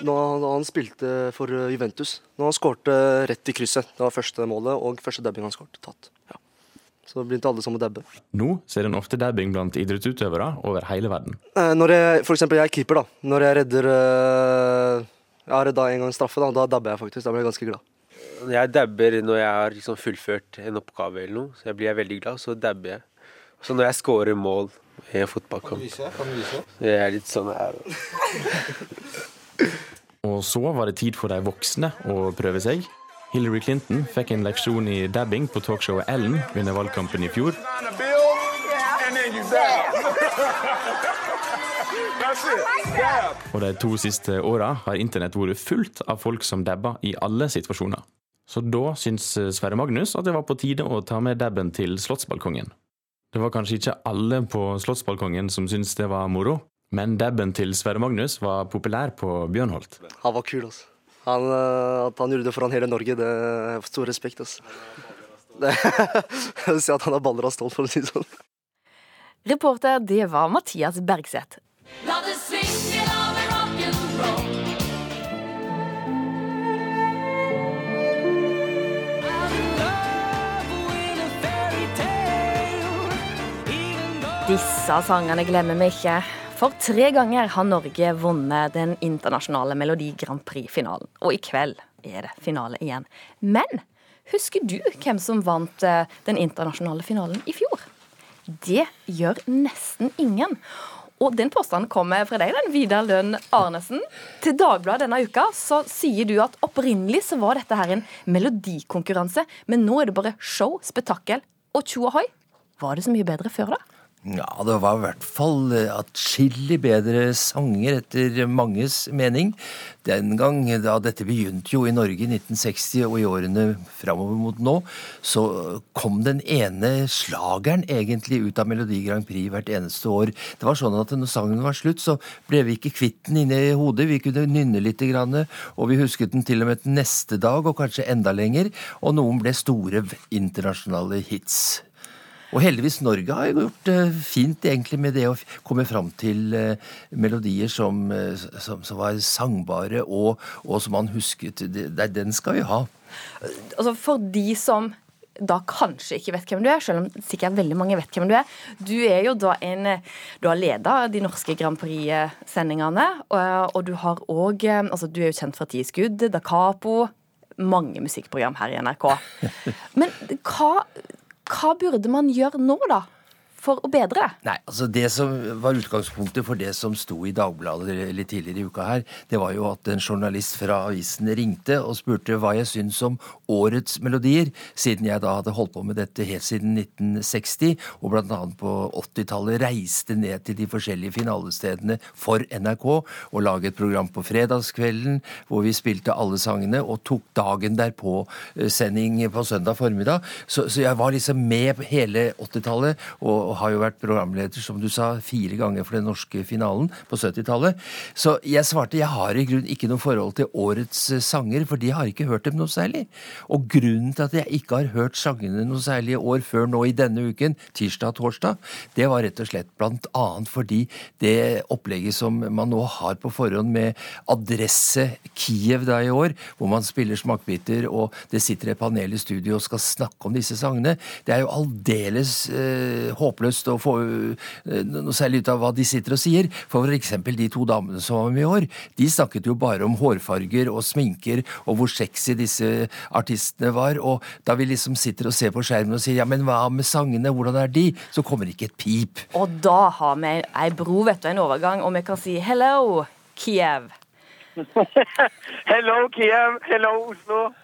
Da han spilte for Juventus. da han skårte rett i krysset. Det var første målet og første dabbing han skåret. Tatt. Ja. Så begynte alle sammen å dabbe. Nå ser en ofte dabbing blant idrettsutøvere over hele verden. Eh, Når jeg, for eksempel jeg er keeper, da. Når jeg redder eh, Jeg har redda en gang straffe, da, da dabber jeg faktisk. Da blir jeg ganske glad. Jeg dabber når jeg har liksom fullført en oppgave eller noe. Så jeg blir veldig glad, så dabber jeg. Så når jeg scorer mål i en fotballkamp Jeg er litt sånn her. Og så var det tid for de voksne å prøve seg. Hillary Clinton fikk en leksjon i dabbing på talkshowet Ellen under valgkampen i fjor. Og de to siste åra har internett vært fullt av folk som dabber i alle situasjoner. Så da syns Sverre Magnus at det var på tide å ta med dabben til Slottsbalkongen. Det var kanskje ikke alle på Slottsbalkongen som syntes det var moro, men dabben til Sverre Magnus var populær på Bjørnholt. Han var kul, altså. Han, eh, at han gjorde det foran hele Norge, det er stor respekt, altså. Det, jeg vil si at han er baller av stål, for å si det sånn. Reporter, det var Mathias Bergseth. La det Disse sangene glemmer vi ikke. For tre ganger har Norge vunnet den internasjonale Melodi Grand Prix-finalen. Og i kveld er det finale igjen. Men husker du hvem som vant eh, den internasjonale finalen i fjor? Det gjør nesten ingen. Og den påstanden kommer fra deg, den Vidar Lønn Arnesen. Til Dagbladet denne uka så sier du at opprinnelig så var dette her en melodikonkurranse, men nå er det bare show, spetakkel og tjo ohoi. Var det så mye bedre før, da? Ja, det var i hvert fall atskillig bedre sanger, etter manges mening. Den gang da dette begynte jo i Norge i 1960 og i årene framover mot nå, så kom den ene slageren egentlig ut av Melodi Grand Prix hvert eneste år. Det var sånn at når sangen var slutt, så ble vi ikke kvitt den inne i hodet. Vi kunne nynne litt, og vi husket den til og med neste dag, og kanskje enda lenger. Og noen ble store internasjonale hits. Og heldigvis Norge har gjort det fint egentlig med det å komme fram til eh, melodier som, eh, som, som var sangbare, og, og som man husket. Det, den skal vi ha. Altså For de som da kanskje ikke vet hvem du er, selv om sikkert veldig mange vet hvem du er. Du er jo da en Du har leda de norske Grand Prix-sendingene, og, og du har òg Altså, du er jo kjent fra Ti skudd, Da Capo, mange musikkprogram her i NRK. Men hva hva burde man gjøre nå, da? For å bedre det? Nei, altså Det som var utgangspunktet for det som sto i Dagbladet litt tidligere i uka her, det var jo at en journalist fra avisen ringte og spurte hva jeg syns om årets melodier, siden jeg da hadde holdt på med dette helt siden 1960, og annet på 80-tallet reiste ned til de forskjellige finalestedene for NRK og laget et program på fredagskvelden hvor vi spilte alle sangene, og tok dagen derpå sending på søndag formiddag. Så, så jeg var liksom med hele 80-tallet. og og har jo vært programleder, som du sa, fire ganger for den norske finalen på 70-tallet. Så jeg svarte jeg har i grunn ikke noe forhold til årets eh, sanger, for de har ikke hørt dem noe særlig. Og grunnen til at jeg ikke har hørt sangene noe særlig i år før nå i denne uken, tirsdag og torsdag, det var rett og slett blant annet fordi det opplegget som man nå har på forhånd med adresse Kiev da i år, hvor man spiller smakbiter og det sitter et panel i studio og skal snakke om disse sangene, det er jo aldeles eh, håpløst å få uh, noe særlig ut av hva de sitter og sier. For eksempel de to damene som var med i år, de snakket jo bare om hårfarger og sminker og hvor sexy disse artistene var. Og da vi liksom sitter og ser på skjermen og sier ja, men hva med sangene, hvordan er de? Så kommer ikke et pip. Og da har vi ei bro, vet du, en overgang, og vi kan si hello, Kiev. Hello, Kiev. Hello, Oslo.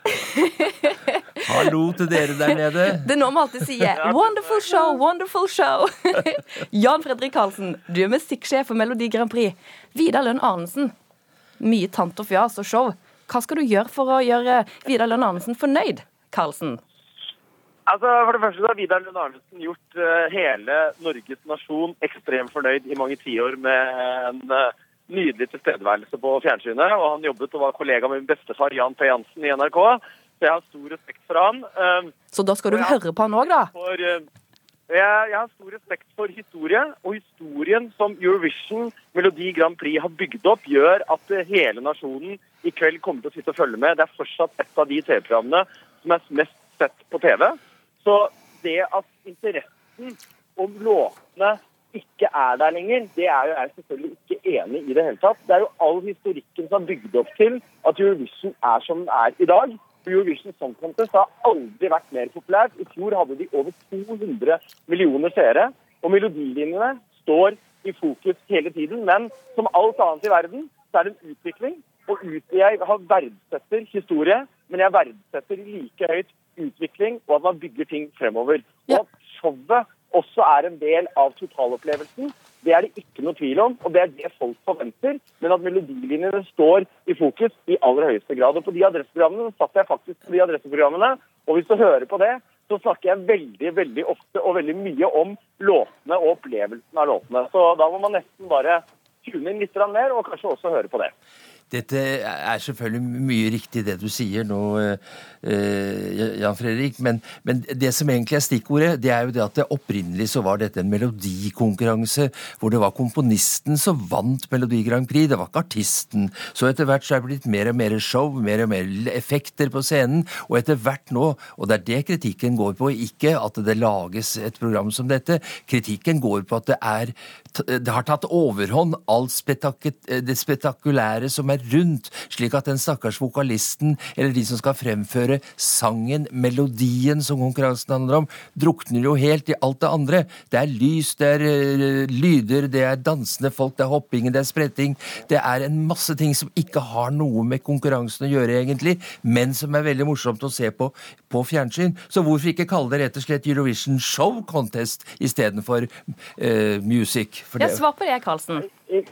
Hallo til dere der nede. Det er nå vi alltid sier 'wonderful show, wonderful show'. Jan Fredrik Karlsen, du er musikksjef for Melodi Grand Prix. Vidar Lønn Arnesen, mye tant og fjas og show. Hva skal du gjøre for å gjøre Vidar Lønn Arnesen fornøyd, Karlsen? Altså, For det første så har Vidar Lund Arnesen gjort uh, hele Norges nasjon ekstremt fornøyd i mange tiår med en eh, nydelig tilstedeværelse på fjernsynet. Og han jobbet og var kollega med min bestefar Jan P. Jansen i NRK. Så jeg har stor respekt for han. Um, Så da skal du høre på han òg, da? for, eh, jeg, jeg har stor respekt for historie, og historien som Eurovision Melodi Grand Prix har bygd opp, gjør at eh, hele nasjonen i kveld kommer til å sitte og følge med. Det er fortsatt et av de TV-programmene som er mest sett på TV. Så det at interessen om låtene ikke er der lenger, det er jo jeg selvfølgelig ikke enig i det hele tatt. Det er jo all historikken som har bygd opp til at Eurovision er som den er i dag. Eurovision Song Contest har aldri vært mer populært. I fjor hadde de over 200 millioner seere. Og melodilinjene står i fokus hele tiden. Men som alt annet i verden, så er det en utvikling. Og ut, jeg verdsetter historie, men jeg verdsetter like høyt utvikling og at man bygger ting fremover. Og at showet også er en del av totalopplevelsen, det er det ikke noe tvil om. Og det er det folk forventer. Men at melodilinjene står i fokus i aller høyeste grad. Og på de adresseprogrammene satt jeg faktisk på de adresseprogrammene, og hvis du hører på det, så snakker jeg veldig veldig ofte og veldig mye om låtene og opplevelsen av låtene. Så da må man nesten bare tune inn litt mer, og kanskje også høre på det. Dette er selvfølgelig mye riktig det du sier nå, eh, Jan Fredrik, men, men det som egentlig er stikkordet, det er jo det at det opprinnelig så var dette en melodikonkurranse. Hvor det var komponisten som vant Melodi Grand Prix, det var ikke artisten. Så etter hvert så er det blitt mer og mer show, mer og mer effekter på scenen, og etter hvert nå, og det er det kritikken går på, ikke at det lages et program som dette, kritikken går på at det er det har tatt overhånd alt det spetakulære som er rundt, slik at den stakkars vokalisten, eller de som skal fremføre sangen, melodien som konkurransen handler om, drukner jo helt i alt det andre. Det er lys, det er uh, lyder, det er dansende folk, det er hopping, det er spretting. Det er en masse ting som ikke har noe med konkurransen å gjøre, egentlig, men som er veldig morsomt å se på på fjernsyn. Så hvorfor ikke kalle det rett og slett Eurovision Show Contest istedenfor uh, music? For Ja, svar på det, Karlsen. I,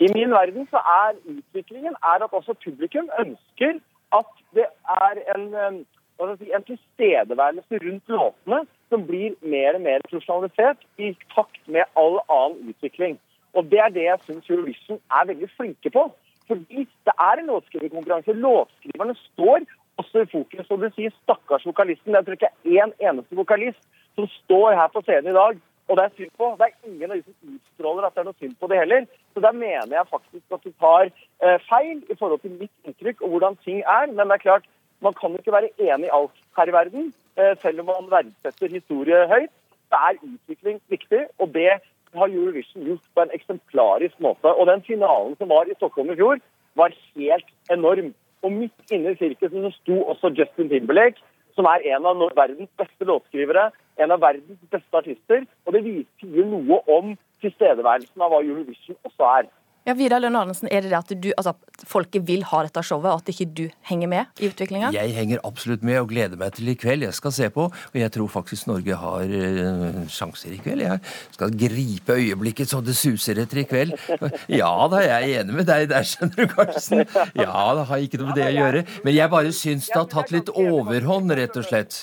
I min verden så er utviklingen er at også publikum ønsker at det er en, en tilstedeværelse rundt låtene som blir mer og mer profesjonalisert i takt med all annen utvikling. Og Det er det jeg syns Eurovision er veldig flinke på. Fordi det er en låtskriverkonkurranse. Låtskriverne står også i fokus. Og du sier stakkars vokalisten. Jeg tror ikke det er én eneste vokalist som står her på scenen i dag og det er synd på. Det er ingen av de som utstråler at det er noe synd på det heller. Så der mener jeg faktisk at du tar eh, feil i forhold til mitt inntrykk og hvordan ting er. Men det er klart, man kan ikke være enig i alt her i verden, eh, selv om man verdsetter historie høyt. Det er utvikling viktig, og det har Eurovision gjort på en eksemplarisk måte. Og den finalen som var i Stockholm i fjor, var helt enorm. Og midt inne i sirkuset så sto også Justin Timberlake, som er en av verdens beste låtskrivere, en av verdens beste artister. Og det viser sier noe om tilstedeværelsen av hva Eurovision også er. Ja, Vidar Lønn Arnesen, er det det at du, altså, folket vil ha dette showet, og at ikke du henger med i utviklinga? Jeg henger absolutt med og gleder meg til i kveld. Jeg skal se på, og jeg tror faktisk Norge har uh, sjanser i kveld. Jeg skal gripe øyeblikket så det suser etter i kveld. Ja da, jeg er enig med deg der, skjønner du, Karlsen. Ja, det har ikke noe med det å gjøre. Men jeg bare syns det har tatt litt overhånd, rett og slett.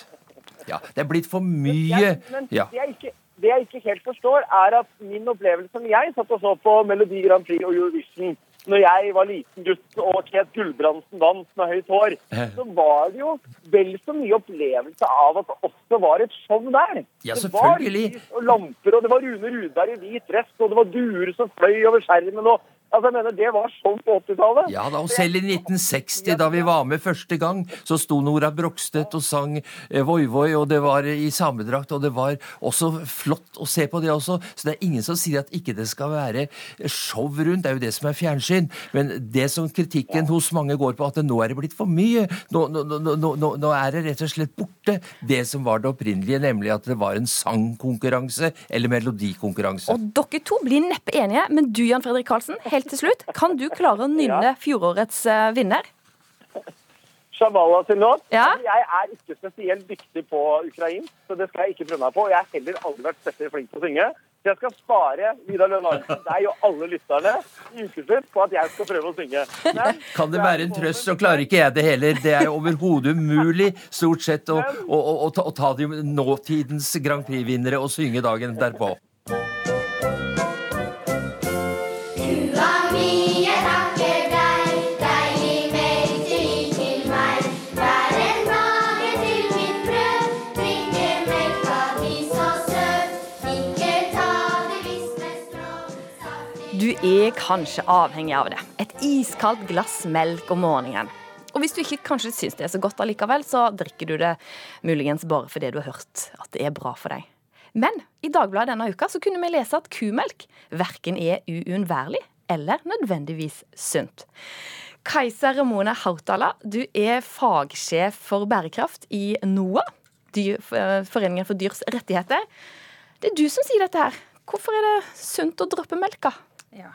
Ja, det er blitt for mye. Men Ja. det, jeg ikke, det jeg ikke helt forstår, er at min opplevelse som jeg satt og så på Melodi Grand Prix og Eurovision når jeg var liten gutt og Ket Gulbrandsen vant med høyt hår, så var det jo vel så mye opplevelse av at det også var et show der. Ja, det var lys og lamper, og det var Rune Rudberg i hvit dress, og det var duer som fløy over skjermen. og altså, jeg mener, Det var sånn på 80-tallet. Ja da, og selv i 1960, da vi var med første gang, så sto Nora Brogstedt og sang Voivoi, Voi Voi, og det var i samedrakt, og det var også flott å se på det også. Så det er ingen som sier at ikke det skal være show rundt, det er jo det som er fjernsyn. Men det som kritikken hos mange går på, at nå er det blitt for mye. Nå, nå, nå, nå er det rett og slett borte, det som var det opprinnelige, nemlig at det var en sangkonkurranse eller melodikonkurranse. Og dere to blir neppe enige, men du, Jan Fredrik Karlsen, helt til slutt, kan du klare å nynne fjorårets eh, vinner? Shabala sin låt. Ja. Jeg er ikke spesielt dyktig på ukrainsk, så det skal jeg ikke prøve meg på. Jeg har heller aldri vært spesielt flink til å synge. Så jeg skal spare Vidar Lønn Arntzen, deg og alle lytterne i ukeslutt på at jeg skal prøve å synge. Men Kan det være en trøst, så klarer ikke jeg det heller. Det er overhodet umulig stort sett å, å, å, å, ta, å ta de nåtidens Grand Prix-vinnere og synge dagen derpå. Er kanskje avhengig av det. Et iskaldt glass melk om morgenen. Og hvis du ikke kanskje syns det er så godt allikevel, så drikker du det muligens bare fordi du har hørt at det er bra for deg. Men i Dagbladet denne uka så kunne vi lese at kumelk verken er uunnværlig eller nødvendigvis sunt. Kajsa Ramone Hautala, du er fagsjef for bærekraft i NOA, eh, Foreningen for dyrs rettigheter. Det er du som sier dette her. Hvorfor er det sunt å droppe melka? Ja.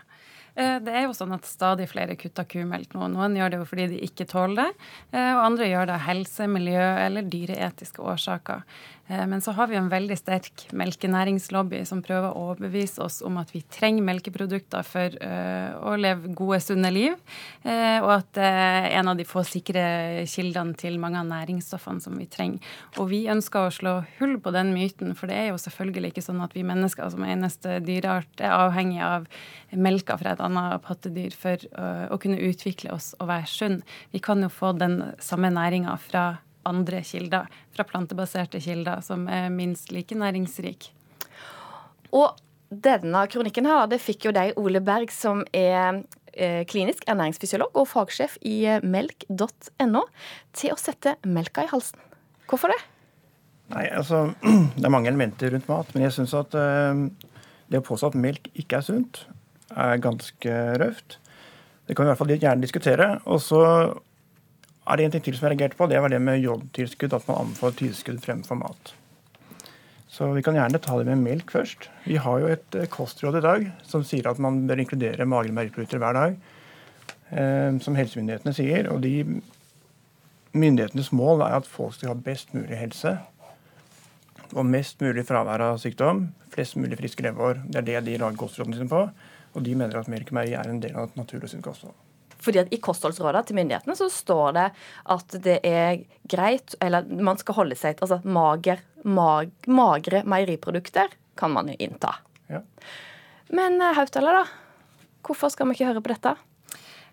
Eh, Det er jo sånn at stadig flere kutter kumelk nå. Noen gjør det jo fordi de ikke tåler det, eh, og andre gjør det av helse, miljø eller dyreetiske årsaker. Eh, Men så har vi en veldig sterk melkenæringslobby som prøver å overbevise oss om at vi trenger melkeprodukter for eh, å leve gode, sunne liv, eh, og at det er en av de få sikre kildene til mange av næringsstoffene som vi trenger. Og vi ønsker å slå hull på den myten, for det er jo selvfølgelig ikke sånn at vi mennesker som eneste dyreart er avhengig av melka fra et annet pattedyr for å kunne utvikle oss og være sunn. Vi kan jo få den samme næringa fra andre kilder, fra plantebaserte kilder, som er minst like næringsrik. Og denne kronikken her, det fikk jo deg, Ole Berg, som er eh, klinisk ernæringsfysiolog og fagsjef i eh, melk.no, til å sette melka i halsen. Hvorfor det? Nei, altså, Det er mange elementer rundt mat, men jeg syns at eh, det å påstå at melk ikke er sunt, er ganske røft. Det kan vi i hvert fall gjerne diskutere. Og så er det en ting til som jeg reagerte på. Det var det med jodtilskudd, at man anbefaler tilskudd fremfor mat. Så vi kan gjerne ta det med melk først. Vi har jo et eh, kostråd i dag som sier at man bør inkludere magre melkeprodukter hver dag. Eh, som helsemyndighetene sier. Og de myndighetenes mål er at folk skal ha best mulig helse. Og mest mulig fravær av sykdom. Flest mulig friske leveår. Det er det de lager kostrådene sine på. Og de mener at melk og meieri er en del av et naturlig sunt kosthold. Fordi at I kostholdsrådene til myndighetene så står det at det er greit, eller man skal holde seg til altså mager, mag, magre meieriprodukter kan man jo innta. Ja. Men eh, Hautala, da? Hvorfor skal vi ikke høre på dette?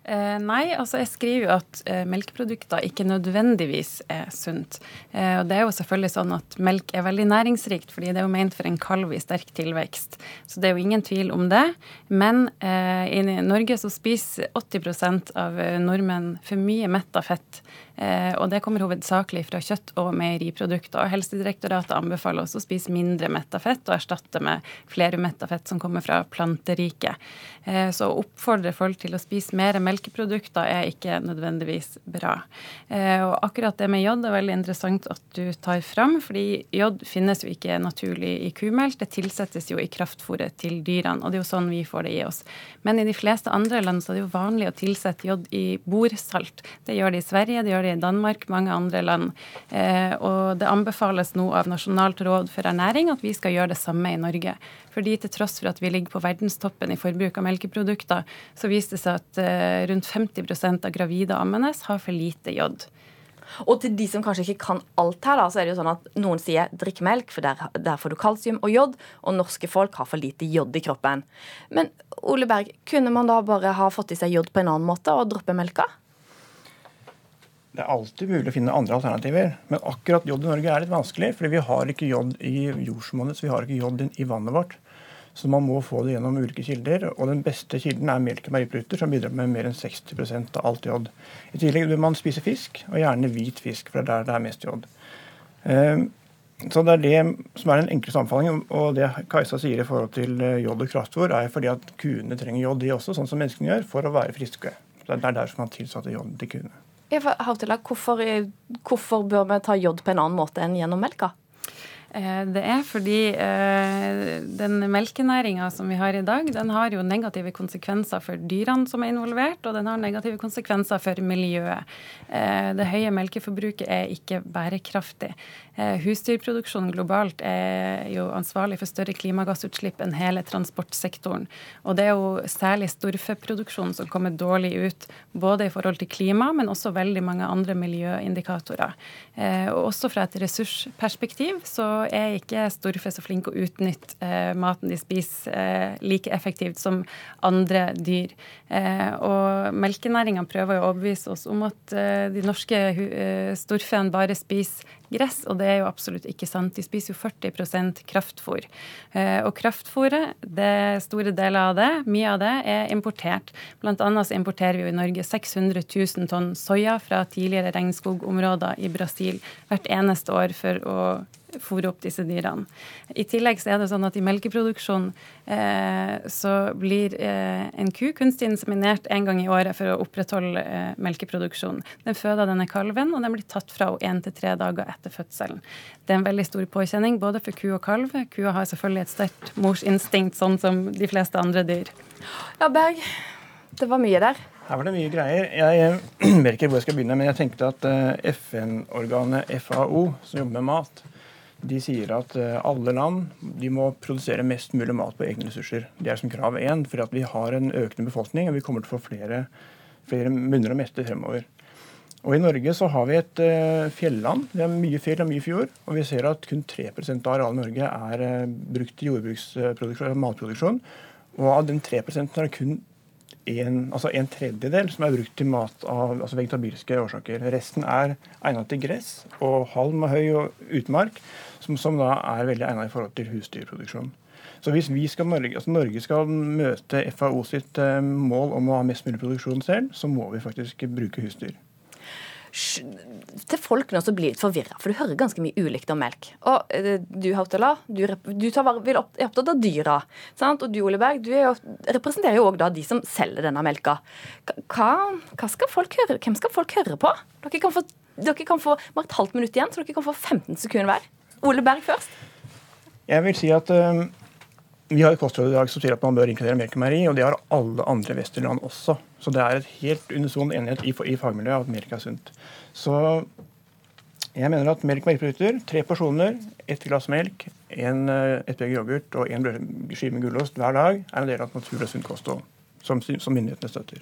Eh, nei, altså jeg skriver jo at eh, melkeprodukter ikke nødvendigvis er sunt. Eh, og det er jo selvfølgelig sånn at melk er veldig næringsrikt, fordi det er jo ment for en kalv i sterk tilvekst. Så det er jo ingen tvil om det. Men i Norge så spiser 80 av nordmenn for mye metta fett. Eh, og det kommer hovedsakelig fra kjøtt og meieriprodukter. Og Helsedirektoratet anbefaler også å spise mindre metta fett og erstatte med flerumetta fett som kommer fra planteriket. Eh, så å oppfordre folk til å spise mer melkeprodukter er ikke nødvendigvis bra. Eh, og akkurat det med jod er veldig interessant at du tar fram, fordi jod finnes jo ikke naturlig i kumelk. Det tilsettes jo i kraftfôret til dyrene, og det er jo sånn vi får det i oss. Men i de fleste andre land så er det jo vanlig å tilsette jod i bordsalt. Det gjør de i Sverige, det gjør de i Danmark, mange andre land. Eh, og det anbefales nå av Nasjonalt råd for ernæring at vi skal gjøre det samme i Norge. Fordi til tross for at vi ligger på verdenstoppen i forbruk av melkeprodukter, så viser det seg at eh, rundt 50% av gravide og ammende har for lite jod. Og til de som kanskje ikke kan alt her, da, så er det jo sånn at noen sier drikk melk, for der, der får du kalsium og jod, og norske folk har for lite jod i kroppen. Men Ole Berg, kunne man da bare ha fått i seg jod på en annen måte og droppe melka? Det er alltid mulig å finne andre alternativer. Men akkurat jod i Norge er litt vanskelig, fordi vi har ikke jod i jordsmonnet, så vi har ikke jod i vannet vårt. Så man må få det gjennom ulike kilder. Og den beste kilden er melk og meieriprodukter, som bidrar med mer enn 60% av alt jod. I tillegg bør man spise fisk, og gjerne hvit fisk, for det er der det er mest jod. Ehm, Så det er det som er den enkleste anbefalingen. Og det Kajsa sier i forhold til eh, jod og kraftfôr, er fordi at kuene trenger jod, de også, sånn som menneskene gjør, for å være friske. Så Det er derfor man tilsatte jod til kuene. Hvorfor, hvorfor bør vi ta jod på en annen måte enn gjennom melka? Eh, Det er fordi eh, den melkenæringa som vi har i dag, den har jo negative konsekvenser for dyrene som er involvert, og den har negative konsekvenser for miljøet. Eh, Det høye melkeforbruket er ikke bærekraftig. Husdyrproduksjonen globalt er jo ansvarlig for større klimagassutslipp enn hele transportsektoren. Og det er jo særlig storfeproduksjonen som kommer dårlig ut, både i forhold til klima, men også veldig mange andre miljøindikatorer. Og også fra et ressursperspektiv så er ikke storfe så flinke å utnytte eh, maten de spiser eh, like effektivt som andre dyr. Eh, og melkenæringa prøver å overbevise oss om at eh, de norske eh, storfene bare spiser gress, og det er jo absolutt ikke sant. De spiser jo 40 kraftfôr. Eh, og kraftfôret, det store deler av det, mye av det, er importert. Blant annet så importerer vi jo i Norge 600 000 tonn soya fra tidligere regnskogområder i Brasil hvert eneste år for å fôre opp disse dyrene. I tillegg så er det sånn at i melkeproduksjon eh, så blir eh, en ku kunstig inseminert en gang i året for å opprettholde eh, melkeproduksjonen. Den føder denne kalven, og den blir tatt fra henne én til tre dager etter fødselen. Det er en veldig stor påkjenning både for ku og kalv. Kua har selvfølgelig et sterkt morsinstinkt, sånn som de fleste andre dyr. Ja, Berg, det var mye der. Her var det mye greier. Jeg eh, vet ikke hvor jeg skal begynne, men jeg tenkte at eh, FN-organet FAO, som jobber med mat, de sier at eh, alle land de må produsere mest mulig mat på egne ressurser. Det er som krav én, for at vi har en økende befolkning, og vi kommer til å få flere, flere munner å mette fremover. Og I Norge så har vi et uh, fjelland. Vi har mye fjell og mye fjord. Og vi ser at kun 3 av arealet i Norge er uh, brukt til jordbruksproduksjon, matproduksjon. Og av den 3 er det kun en, altså en tredjedel som er brukt til mat av altså vegetabilske årsaker. Resten er egnet til gress og halm og høy og utmark, som, som da er veldig egnet i forhold til husdyrproduksjon. Så hvis vi skal altså Norge skal møte FAO sitt eh, mål om å ha mest mulig produksjon selv, så må vi faktisk bruke husdyr. Til folk nå som blir litt forvirra, for du hører ganske mye ulikt om melk. Og eh, du, Hautala, du, du tar, vil opp, er opptatt av dyra. Sant? Og du, Ole Berg, du jo, representerer jo òg de som selger denne melka. Hva, hva skal folk høre? Hvem skal folk høre på? Dere kan få, dere kan få bare et halvt minutt igjen, så dere kan få 15 sekunder hver. Ole Berg først. Jeg vil si at eh, vi har et kostråd i dag som sier at man bør inkludere melkemeieri, og det har alle andre vestlige land også. Så det er et helt unison enighet i, i fagmiljøet at melk er sunt. Så jeg mener at melk og melkeprodukter, tre porsjoner, ett glass melk, en, eh, et begge yoghurt og en skive med gulost hver dag, er en del av et naturlig og sunt kosthold, som, som myndighetene støtter.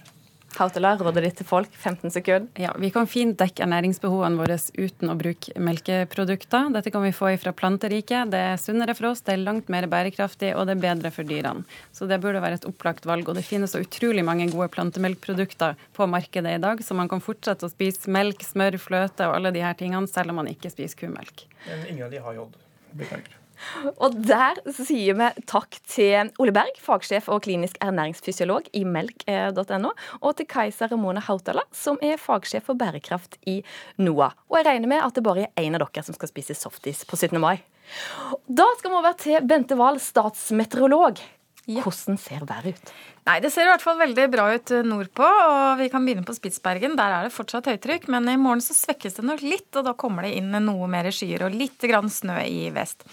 Hautala, rådet ditt til folk, 15 sekunder. Ja, Vi kan fint dekke ernæringsbehovene våre uten å bruke melkeprodukter. Dette kan vi få fra planteriket. Det er sunnere for oss, det er langt mer bærekraftig, og det er bedre for dyrene. Så det burde være et opplagt valg. Og det finnes så utrolig mange gode plantemelkprodukter på markedet i dag, så man kan fortsette å spise melk, smør, fløte og alle de her tingene, selv om man ikke spiser kumelk. Men ingen av de har jod. Beklager. Og der sier vi takk til Ole Berg, fagsjef og klinisk ernæringsfysiolog i melk.no, og til Kajsa Ramona Hautala, som er fagsjef for bærekraft i NOAH. Og jeg regner med at det bare er én av dere som skal spise softis på 17. mai. Da skal vi over til Bente Wahl, statsmeteorolog. Hvordan ser været ut? Nei, Det ser i hvert fall veldig bra ut eh, nordpå, og vi kan begynne på Spitsbergen. Der er det fortsatt høytrykk, men i morgen så svekkes det nok litt, og da kommer det inn noe mer skyer og litt grann snø i vest.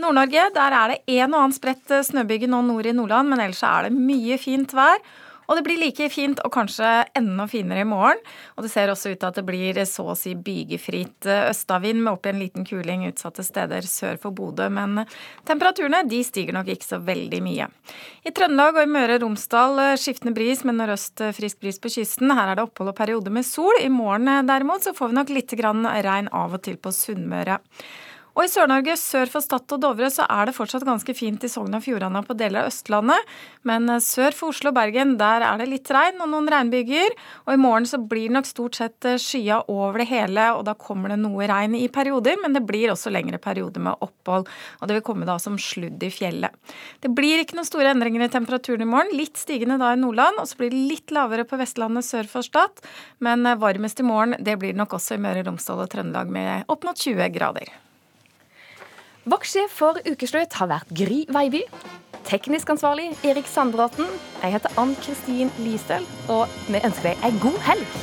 Nord-Norge, der er det en og annen spredt eh, snøbyge nå nord i Nordland, men ellers er det mye fint vær. Og det blir like fint og kanskje enda finere i morgen. Og det ser også ut til at det blir så å si bygefritt østavind med opp i en liten kuling utsatte steder sør for Bodø. Men temperaturene de stiger nok ikke så veldig mye. I Trøndelag og i Møre og Romsdal eh, skiftende bris med nordøst eh, frisk bris på kysten. Her er det opphold og perioder med sol. I morgen eh, derimot så får vi nok litt regn av og til på Sunnmøre. Og i Sør-Norge sør for Stad og Dovre så er det fortsatt ganske fint i Sogn og Fjordane og på deler av Østlandet. Men sør for Oslo og Bergen der er det litt regn og noen regnbyger. Og i morgen så blir det nok stort sett skya over det hele, og da kommer det noe regn i perioder. Men det blir også lengre perioder med opphold, og det vil komme da som sludd i fjellet. Det blir ikke noen store endringer i temperaturen i morgen. Litt stigende da i Nordland, og så blir det litt lavere på Vestlandet sør for Stad. Men varmest i morgen det blir det nok også i Møre og Romsdal og Trøndelag med opp mot 20 grader. Vaktsjef for Ukeslutt har vært Gry Veiby. Teknisk ansvarlig Erik Sandbråten. Jeg heter Ann Kristin Listøl, og vi ønsker deg ei god helg.